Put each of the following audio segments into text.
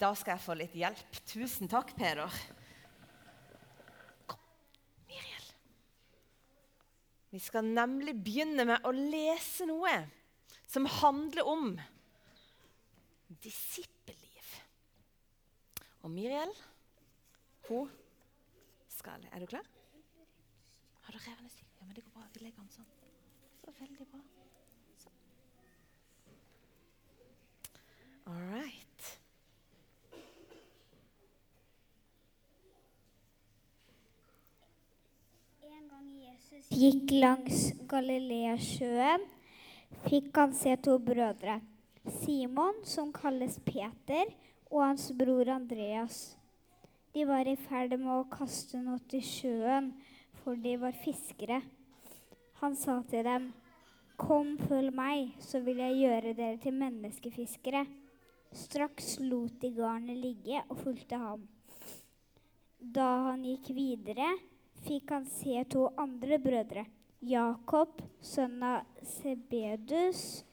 Da skal jeg få litt hjelp. Tusen takk, Peder. Kom, Miriel. Vi skal nemlig begynne med å lese noe som handler om disippelliv. Og Miriel, hun skal Er du klar? Har du revende sykler? Ja, men det går bra. Vi legger den sånn. Så veldig bra. All right. En gang Jesus gikk langs Galileasjøen, fikk han se to brødre. Simon, som kalles Peter, og hans bror Andreas. De var i ferd med å kaste noe til sjøen, for de var fiskere. Han sa til dem, 'Kom, følg meg, så vil jeg gjøre dere til menneskefiskere.' Straks lot de garnet ligge og fulgte ham. Da han gikk videre, fikk han se to andre brødre. Jakob, sønn av Sebedus,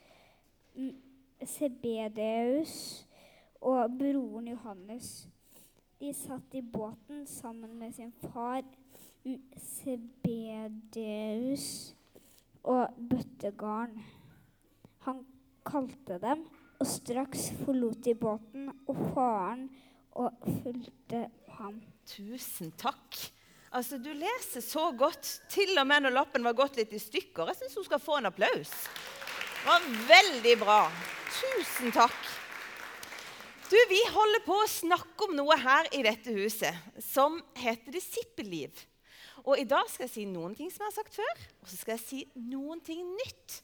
Sebedeus og broren Johannes. De satt i båten sammen med sin far Sebedeus og bøttegarn. Han kalte dem, og straks forlot de båten og faren og fulgte ham. Tusen takk. Altså, Du leser så godt, til og med når lappen var gått litt i stykker. Jeg syns hun skal få en applaus. Det var veldig bra. Tusen takk. Du, Vi holder på å snakke om noe her i dette huset som heter disippelliv. Og I dag skal jeg si noen ting som jeg har sagt før, og så skal jeg si noen ting nytt.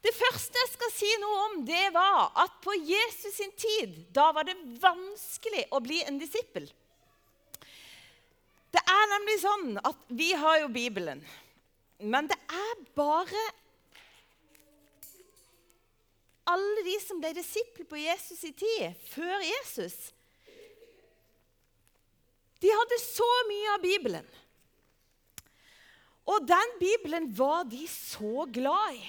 Det første jeg skal si noe om, det var at på Jesus sin tid da var det vanskelig å bli en disippel. Nemlig sånn at vi har jo Bibelen, men det er bare alle de som ble disipler på Jesus i tid, før Jesus. De hadde så mye av Bibelen. Og den Bibelen var de så glad i.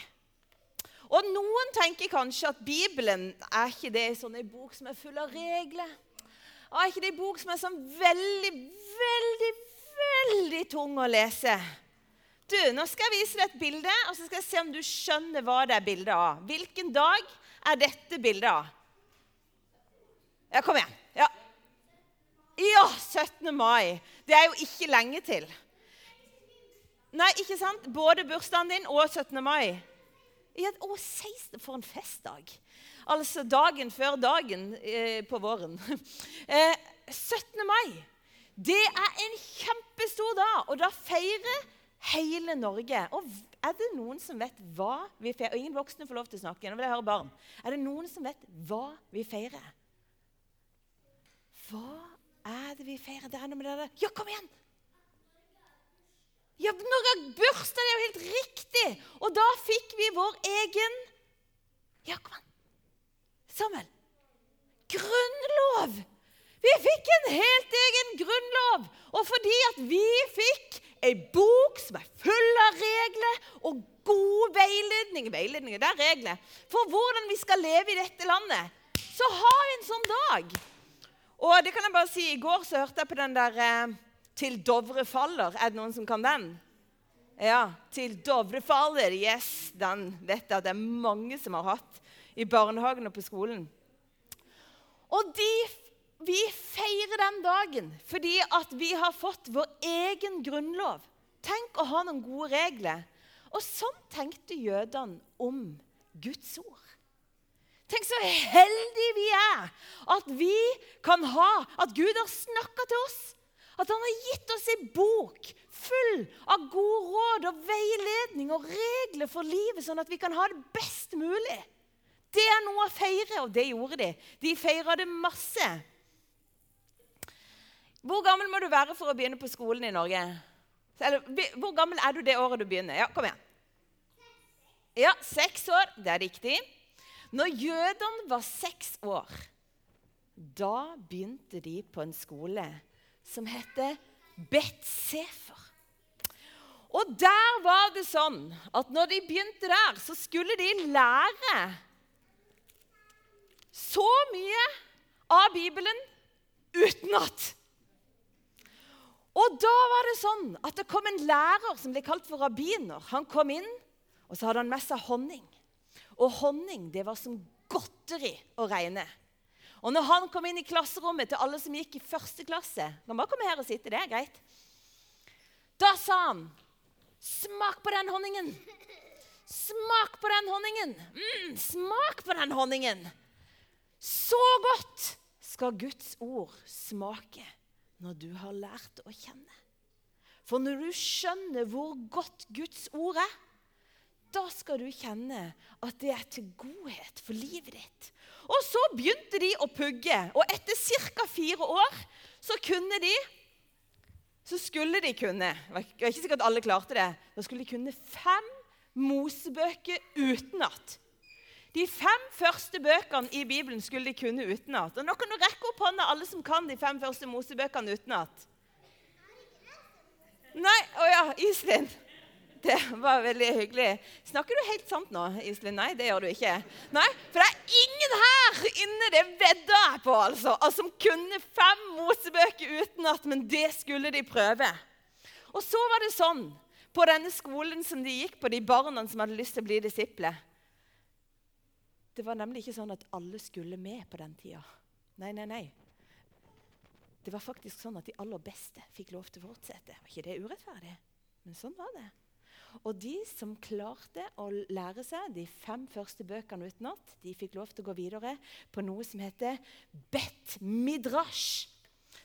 Og noen tenker kanskje at Bibelen er ikke det sånn en bok som er full av regler. Er ikke det en bok som er sånn veldig, veldig, veldig tung å lese? Du, Nå skal jeg vise deg et bilde, og så skal jeg se om du skjønner hva det er bilde av. Hvilken dag er dette bildet av? Ja, kom igjen. Ja. ja, 17. mai. Det er jo ikke lenge til. Nei, ikke sant? Både bursdagen din og 17. mai. Ja, å, 16. For en festdag. Altså dagen før dagen eh, på våren. Eh, 17. mai. Det er en kjempestor dag, og da feirer hele Norge. Og er det noen som vet hva vi feirer? Og ingen voksne får lov til å snakke. Nå vil jeg høre barn. Er det noen som vet hva vi feirer? Hva er det vi feirer? Det er noe med det der. Ja, kom igjen! Ja, Norge har bursdag, det er jo helt riktig! Og da fikk vi vår egen Ja, kom an. Samuel. Grunnlov! Vi fikk en helt egen grunnlov. Og fordi at vi fikk ei bok som er full av regler og god veiledning Veiledning, det er regler. For hvordan vi skal leve i dette landet. Så ha en sånn dag. Og det kan jeg bare si, I går så hørte jeg på den der eh, 'Til Dovre faller'. Er det noen som kan den? Ja. 'Til Dovre faller'. Yes, den vet jeg at det er mange som har hatt i barnehagen og på skolen. Og de, vi feirer den dagen fordi at vi har fått vår egen grunnlov. Tenk å ha noen gode regler. Og sånn tenkte jødene om Guds ord. Tenk så heldige vi er at vi kan ha At Gud har snakka til oss. At han har gitt oss en bok full av gode råd og veiledning og regler for livet, sånn at vi kan ha det best mulig. Det er noe å feire, og det gjorde de. De feira det masse. Hvor gammel må du være for å begynne på skolen i Norge? Eller, hvor gammel er du det året du begynner? Ja, Kom igjen. Ja, seks år. Det er riktig. Når jødene var seks år, da begynte de på en skole som heter Bet-Sefer. Og der var det sånn at når de begynte der, så skulle de lære så mye av Bibelen utenat. Og da var det sånn at det kom en lærer som ble kalt for rabbiner. Han kom inn, og så hadde han med seg honning. Og honning det var som godteri å regne. Og når han kom inn i klasserommet til alle som gikk i første klasse Kan bare komme her og sitte, det er greit. Da sa han, 'Smak på den honningen.' Smak på den honningen. Mm, smak på den honningen. Så godt skal Guds ord smake når du har lært å kjenne. For når du skjønner hvor godt Guds ord er, da skal du kjenne at det er til godhet for livet ditt. Og så begynte de å pugge, og etter ca. fire år så kunne de Så skulle de kunne Det var ikke sikkert alle klarte det. Da skulle de kunne fem Mosebøker utenat. De fem første bøkene i Bibelen skulle de kunne utenat. Og nå kan du rekke opp hånda, alle som kan de fem første Mosebøkene utenat. Nei, å ja, Iselin. Det var veldig hyggelig. Snakker du helt sant nå, Iselin? Nei, det gjør du ikke. Nei, For det er ingen her inne, det vedder jeg på, altså, som kunne fem Mosebøker utenat, men det skulle de prøve. Og så var det sånn på denne skolen som de gikk på, de barna som hadde lyst til å bli disipler. Det var nemlig ikke sånn at alle skulle med på den tida. Nei, nei, nei. Det var faktisk sånn at de aller beste fikk lov til å fortsette. Var ikke det urettferdig? Men sånn var det. Og de som klarte å lære seg de fem første bøkene utenat, de fikk lov til å gå videre på noe som heter Bet Midrash.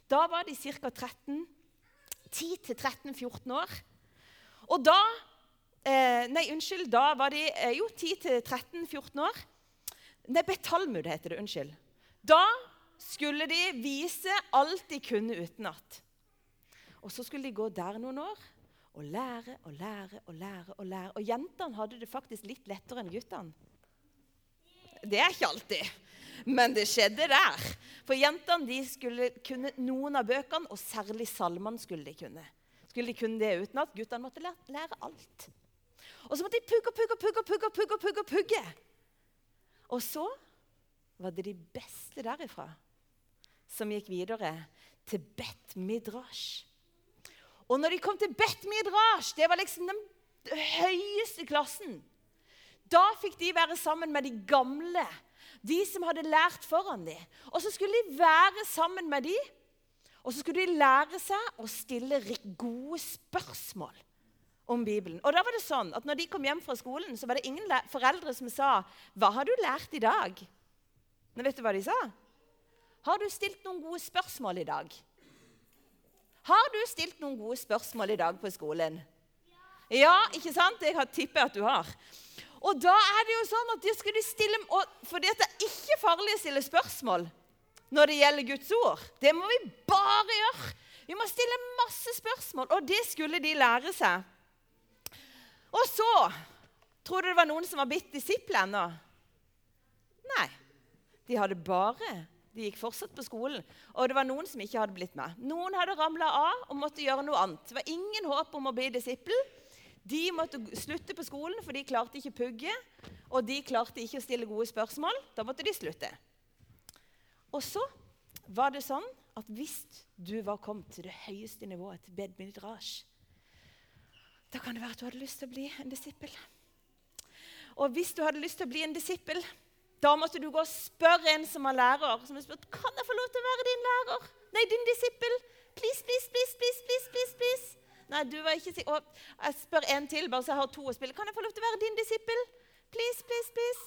Da var de ca. 10-13-14 år. Og da eh, Nei, unnskyld. Da var de eh, jo 10-13-14 år. Nei, Betalmud heter det. Unnskyld. Da skulle de vise alt de kunne utenat. Og så skulle de gå der noen år og lære og lære og lære. Og lære. Og jentene hadde det faktisk litt lettere enn guttene. Det er ikke alltid, men det skjedde der. For jentene de skulle kunne noen av bøkene, og særlig salmene skulle de kunne. Skulle de kunne det utenat? Guttene måtte lære, alt. Og så måtte de pugge og pugge og pugge. pugge, pugge, pugge, pugge. Og så var det de beste derifra som gikk videre til Bet Midrash. Og når de kom til Bet Midrash, det var liksom den høyeste klassen, da fikk de være sammen med de gamle, de som hadde lært foran dem. Og så skulle de være sammen med dem, og så skulle de lære seg å stille gode spørsmål om Bibelen. Og da var det sånn at når de kom hjem fra skolen, så var det ingen foreldre som sa 'Hva har du lært i dag?' Men vet du hva de sa? 'Har du stilt noen gode spørsmål i dag?' Har du stilt noen gode spørsmål i dag på skolen? Ja, ikke sant? Jeg har tippet at du har. Og da er det jo sånn at de skulle stille, For det er ikke farlig å stille spørsmål når det gjelder Guds ord. Det må vi bare gjøre. Vi må stille masse spørsmål, og det skulle de lære seg. Og så Tror du det var noen som var blitt disipler ennå? Nei. De hadde bare de gikk fortsatt på skolen. Og det var noen som ikke hadde blitt med. Noen hadde ramla av og måtte gjøre noe annet. Det var ingen håp om å bli disippel. De måtte slutte på skolen, for de klarte ikke pugge. Og de klarte ikke å stille gode spørsmål. Da måtte de slutte. Og så var det sånn at hvis du var kommet til det høyeste nivået, til Bed Midrash, da kan det være at du hadde lyst til å bli en disippel. Og hvis du hadde lyst til å bli en disippel, da måtte du gå og spørre en som var lærer. som spurt, kan jeg få lov til å være din lærer. Nei, din disippel. Please, please, please, please, please, please, please. Nei, du var ikke sikker. Jeg spør en til, bare så jeg har to å spille. Kan jeg få lov til å være din disippel? Please, please, please.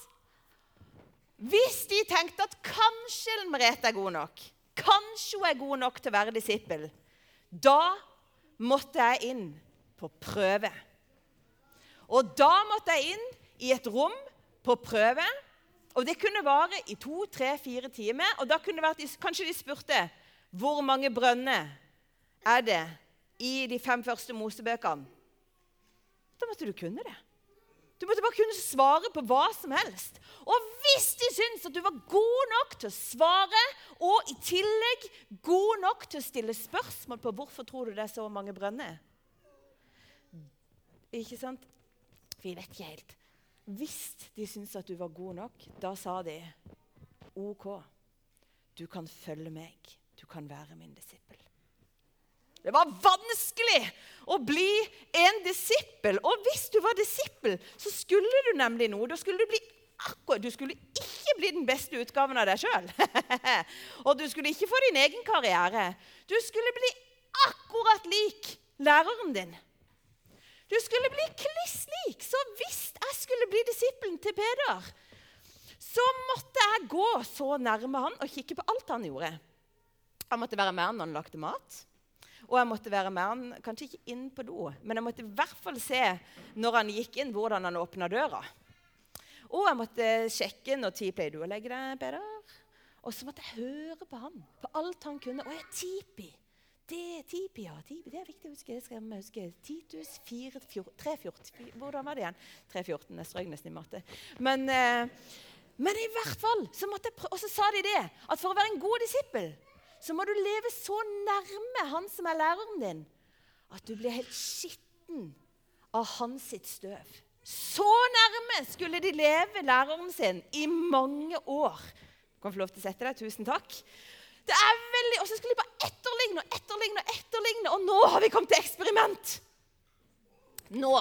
Hvis de tenkte at kanskje Merete er god nok, kanskje hun er god nok til å være disippel, da måtte jeg inn på prøve. Og da måtte jeg inn i et rom på prøve og Det kunne vare i to, tre, fire timer. Og da kunne det vært, Kanskje de spurte hvor mange brønner er det i de fem første Mosebøkene. Da måtte du kunne det. Du måtte bare kunne svare på hva som helst. Og hvis de syntes at du var god nok til å svare, og i tillegg god nok til å stille spørsmål på hvorfor tror du det er så mange brønner Ikke sant? Vi vet ikke helt. Hvis de syntes at du var god nok, da sa de OK. Du kan følge meg. Du kan være min disippel. Det var vanskelig å bli en disippel. Og hvis du var disippel, så skulle du nemlig noe. Da skulle du bli akkurat, Du skulle ikke bli den beste utgaven av deg sjøl. og du skulle ikke få din egen karriere. Du skulle bli akkurat lik læreren din. Du skulle bli kliss lik. Så hvis jeg skulle bli disippelen til Peder, så måtte jeg gå så nærme han og kikke på alt han gjorde. Jeg måtte være med han når han lagde mat. Og jeg måtte være med han, kanskje ikke inn på do, men jeg måtte i hvert fall se når han gikk inn, hvordan han åpna døra. Og jeg måtte sjekke når tid pleier du å legge deg, Peder. Og så måtte jeg høre på han, på alt han kunne. Og jeg tipi. Det tipi, ja. Tipi, det er viktig å huske. Det skal jeg huske. Titus 4, 314. Hvordan var det igjen? 314. Jeg strøk nesten i matte. Men, eh, men, i hvert fall så måtte jeg. Og så sa de det, at for å være en god disippel så må du leve så nærme han som er læreren din, at du blir helt skitten av hans sitt støv. Så nærme skulle de leve læreren sin i mange år. Du kan få lov til å sette deg. Tusen takk. Det er veldig, Og så skulle de bare etterligne og etterligne og etterligne. Og nå har vi kommet til eksperiment. Nå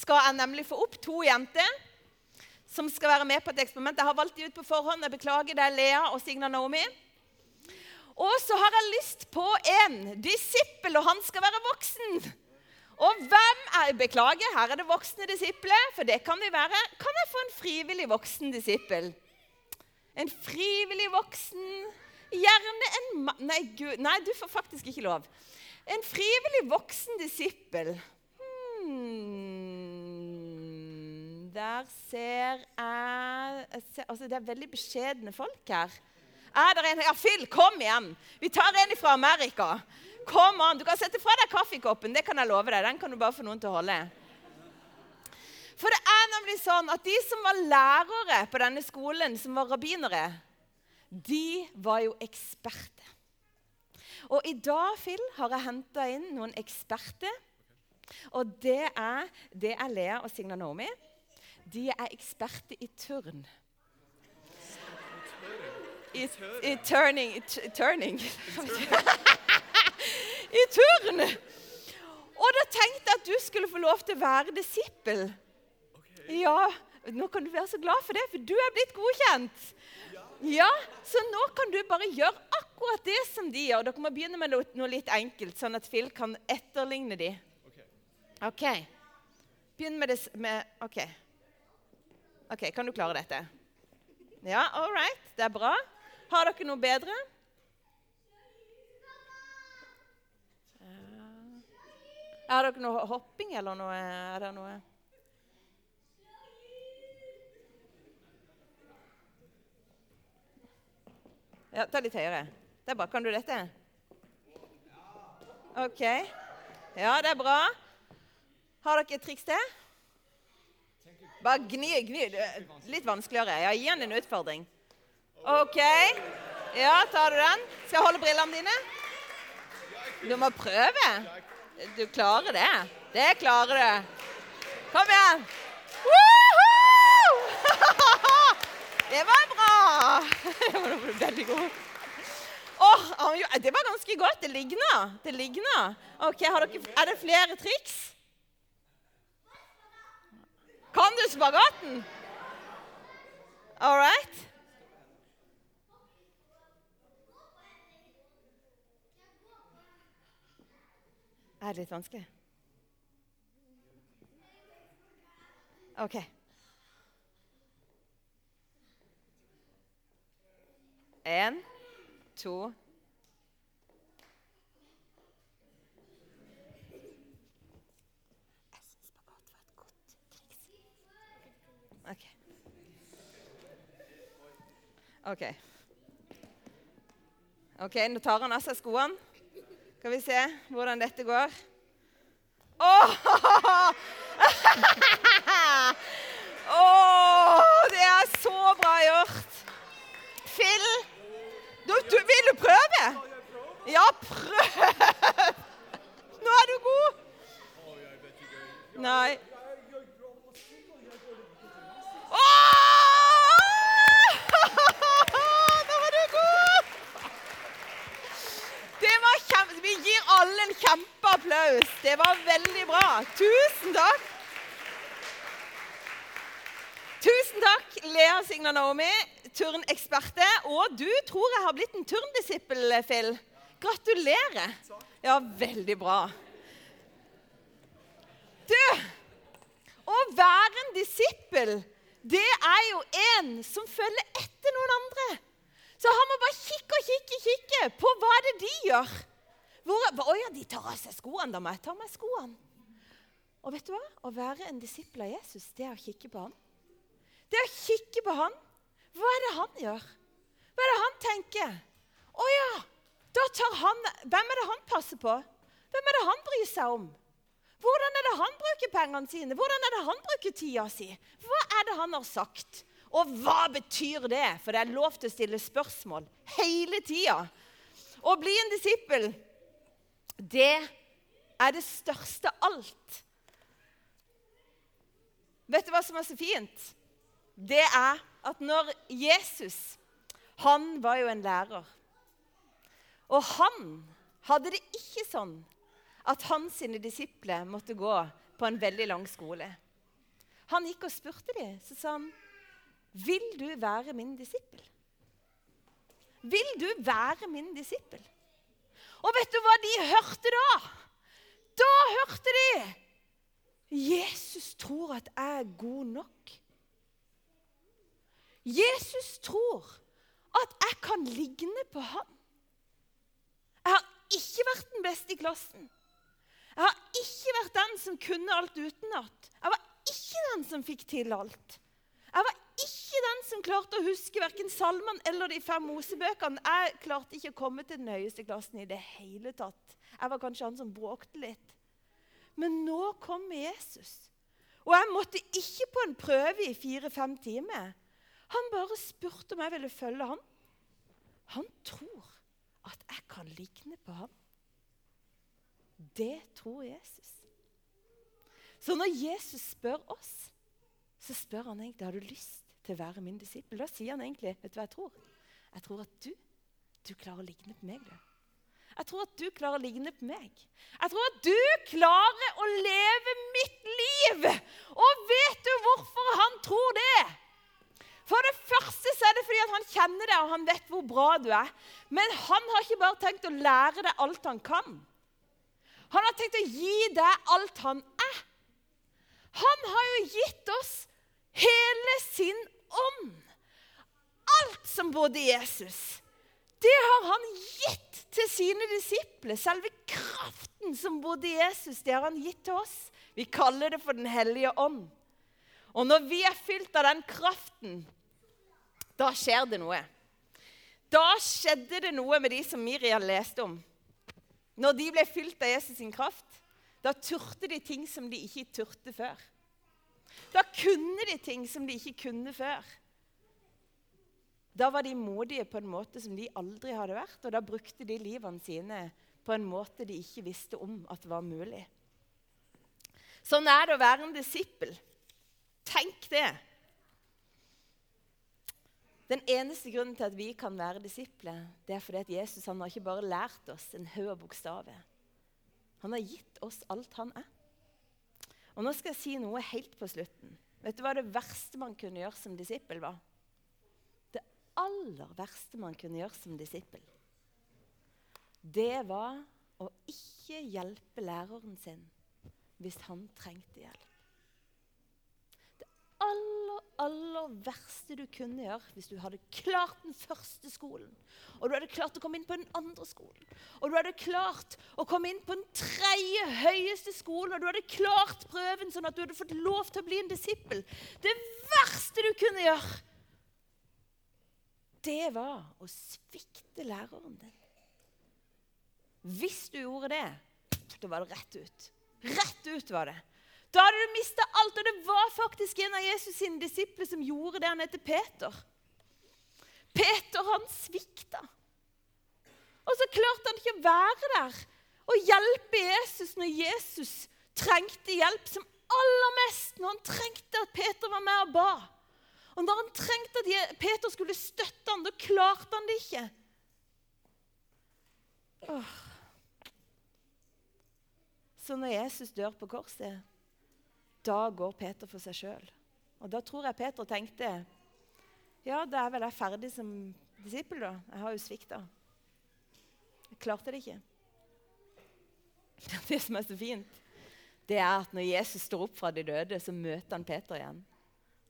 skal jeg nemlig få opp to jenter som skal være med på et eksperiment. Jeg har valgt de ut på forhånd. Jeg beklager. Det er Lea og Signa Naomi. Og så har jeg lyst på en disippel, og han skal være voksen. Og hvem er Beklager, her er det voksne disipler, for det kan vi være. Kan jeg få en frivillig voksen disippel? En frivillig voksen Gjerne en mann nei, nei, du får faktisk ikke lov. En frivillig voksen disippel. Hmm, der ser jeg, jeg ser, altså Det er veldig beskjedne folk her. Er det en Ja, Phil, kom igjen! Vi tar en fra Amerika. Kom an, Du kan sette fra deg kaffekoppen. Det kan jeg love deg. Den kan du bare få noen til å holde. For det er nemlig sånn at de som var lærere på denne skolen, som var rabbinere, de var jo eksperter. Og i dag, Phil, har jeg henta inn noen eksperter. Og det er, det er Lea og Signa Naomi. De er eksperter i turn i, i turning I, turning. I turn! Og da tenkte jeg at du skulle få lov til å være disippel. Ja, Nå kan du være så glad for det, for du er blitt godkjent. Ja, Så nå kan du bare gjøre akkurat det som de gjør. Dere må begynne med noe litt enkelt, sånn at Phil kan etterligne de. OK. Begynn med det med OK. Ok, Kan du klare dette? Ja, all right. Det er bra. Har dere noe bedre? Har dere noe hopping eller noe? Er det noe? Ja, ta litt høyere. Det er bra. Kan du dette? OK. Ja, det er bra. Har dere et triks til? Bare gni, gni. Litt vanskeligere. Ja, Gi han en utfordring. OK. Ja, tar du den? Skal jeg holde brillene dine? Du må prøve. Du klarer det. Det klarer du. Kom igjen. Det var bra. Det var veldig god. Oh, det var ganske godt. Det ligner. Det ligna. Ok, dere, Er det flere triks? Kan du spagaten? All right. Er det litt vanskelig? OK. Én, to. OK. OK. Ok, Nå tar han av seg skoene. Skal vi se hvordan dette går. Åh! Oh! det er så bra gjort! Phil, du, vil du prøve? Ja, prøv! Nå er du god. Nei. Nå var du god! Det var kjempe... Vi gir alle en kjempeapplaus. Det var veldig bra. Tusen takk. Tusen takk, Lea Signa Naomi turneksperte. Og du tror jeg har blitt en turndisippel, Phil. Gratulerer. Ja, veldig bra. Du, å være en disippel, det er jo en som følger etter noen andre. Så han må bare kikke og kikke kikke på hva er det de gjør. Hvor, å ja, de tar av seg skoene. Da må jeg ta av meg skoene. Og vet du hva? Å være en disippel av Jesus, det er å kikke på ham. Det er å kikke på han. Hva er det han gjør? Hva er det han tenker? Å ja, da tar han Hvem er det han passer på? Hvem er det han bryr seg om? Hvordan er det han bruker pengene sine? Hvordan er det han bruker tida si? Hva er det han har sagt? Og hva betyr det? For det er lov til å stille spørsmål hele tida. Å bli en disippel, det er det største alt. Vet du hva som er så fint? Det er at når Jesus Han var jo en lærer. Og han hadde det ikke sånn at hans disipler måtte gå på en veldig lang skole. Han gikk og spurte dem, så sa han, 'Vil du være min disippel?' Vil du være min disippel? Og vet du hva de hørte da? Da hørte de Jesus tror at jeg er god nok. Jesus tror at jeg kan ligne på ham. Jeg har ikke vært den beste i klassen. Jeg har ikke vært den som kunne alt utenat. Jeg var ikke den som fikk til alt. Jeg var ikke den som klarte å huske verken salmene eller de fem Mosebøkene. Jeg klarte ikke å komme til den høyeste klassen i det hele tatt. Jeg var kanskje han som bråkte litt. Men nå kommer Jesus. Og jeg måtte ikke på en prøve i fire-fem timer. Han bare spurte om jeg ville følge ham. Han tror at jeg kan ligne på ham. Det tror Jesus. Så når Jesus spør oss, så spør han egentlig har du lyst til å være min disippel. Da sier han egentlig vet du hva jeg tror? Jeg tror at du, du klarer å ligne på meg. du. Jeg tror at du klarer å ligne på meg. Jeg tror at du klarer å leve mitt liv. Og vet du hvorfor han tror det? For det første så er det fordi han kjenner deg og han vet hvor bra du er. Men han har ikke bare tenkt å lære deg alt han kan. Han har tenkt å gi deg alt han er. Han har jo gitt oss hele sin ånd. Alt som bodde i Jesus, det har han gitt til sine disipler. Selve kraften som bodde i Jesus, det har han gitt til oss. Vi kaller det for Den hellige ånd. Og når vi er fylt av den kraften, da skjer det noe. Da skjedde det noe med de som Miriam leste om. Når de ble fylt av Jesus sin kraft, da turte de ting som de ikke turte før. Da kunne de ting som de ikke kunne før. Da var de modige på en måte som de aldri hadde vært, og da brukte de livene sine på en måte de ikke visste om at var mulig. Sånn er det å være en disippel. Tenk det. Den eneste grunnen til at vi kan være disipler, det er fordi at Jesus han har ikke bare lært oss en haug av bokstaver. Han har gitt oss alt han er. Og Nå skal jeg si noe helt på slutten. Vet du hva det verste man kunne gjøre som disippel var? Det aller verste man kunne gjøre som disippel, det var å ikke hjelpe læreren sin hvis han trengte hjelp aller, aller verste du kunne gjøre hvis du hadde klart den første skolen, og du hadde klart å komme inn på den andre skolen, og du hadde klart å komme inn på den tredje høyeste skolen, og du hadde klart prøven sånn at du hadde fått lov til å bli en disippel Det verste du kunne gjøre, det var å svikte læreren din. Hvis du gjorde det, da var det rett ut. Rett ut var det. Da hadde du mista alt. Og det var faktisk en av Jesus sine disipler som gjorde det. Han heter Peter. Peter, han svikta. Og så klarte han ikke å være der og hjelpe Jesus når Jesus trengte hjelp som aller mest. Når han trengte at Peter var med og ba. Og når han trengte at Peter skulle støtte ham, da klarte han det ikke. Åh. Så når Jesus dør på korset, da går Peter for seg sjøl. Og da tror jeg Peter tenkte ja, da er vel jeg ferdig som disippel, da. Jeg har jo svikta. Jeg klarte det ikke. Det som er så fint, det er at når Jesus står opp fra de døde, så møter han Peter igjen.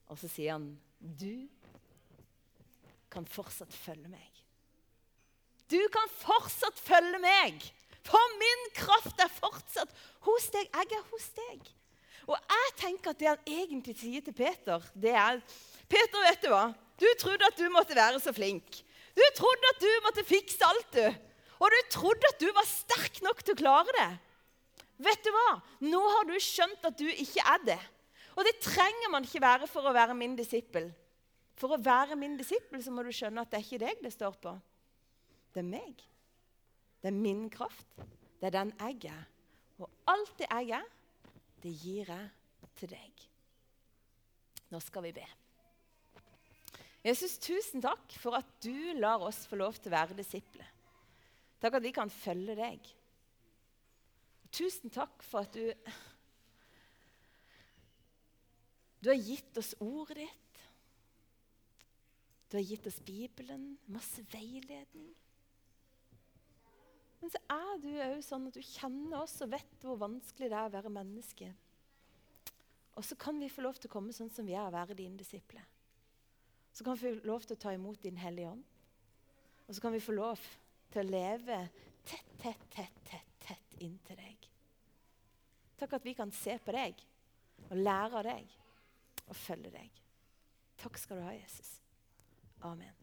Og så sier han, 'Du kan fortsatt følge meg.' Du kan fortsatt følge meg, for min kraft er fortsatt hos deg. Jeg er hos deg. Og jeg tenker at det han egentlig sier til Peter, det er Peter, vet du hva? Du trodde at du måtte være så flink. Du trodde at du måtte fikse alt, du. Og du trodde at du var sterk nok til å klare det. Vet du hva? Nå har du skjønt at du ikke er det. Og det trenger man ikke være for å være min disippel. For å være min disippel så må du skjønne at det er ikke deg det står på. Det er meg. Det er min kraft. Det er den jeg er. Og alt det jeg er, det gir jeg til deg. Nå skal vi be. Jesus, tusen takk for at du lar oss få lov til å være disipler. Takk at vi kan følge deg. Tusen takk for at du Du har gitt oss ordet ditt. Du har gitt oss Bibelen, masse veiledning. Men så er du òg sånn at du kjenner oss og vet hvor vanskelig det er å være menneske. Og så kan vi få lov til å komme sånn som vi er, og være dine disipler. Så kan vi få lov til å ta imot Din Hellige Ånd. Og så kan vi få lov til å leve tett, tett, tett, tett, tett inntil deg. Takk at vi kan se på deg og lære av deg og følge deg. Takk skal du ha, Jesus. Amen.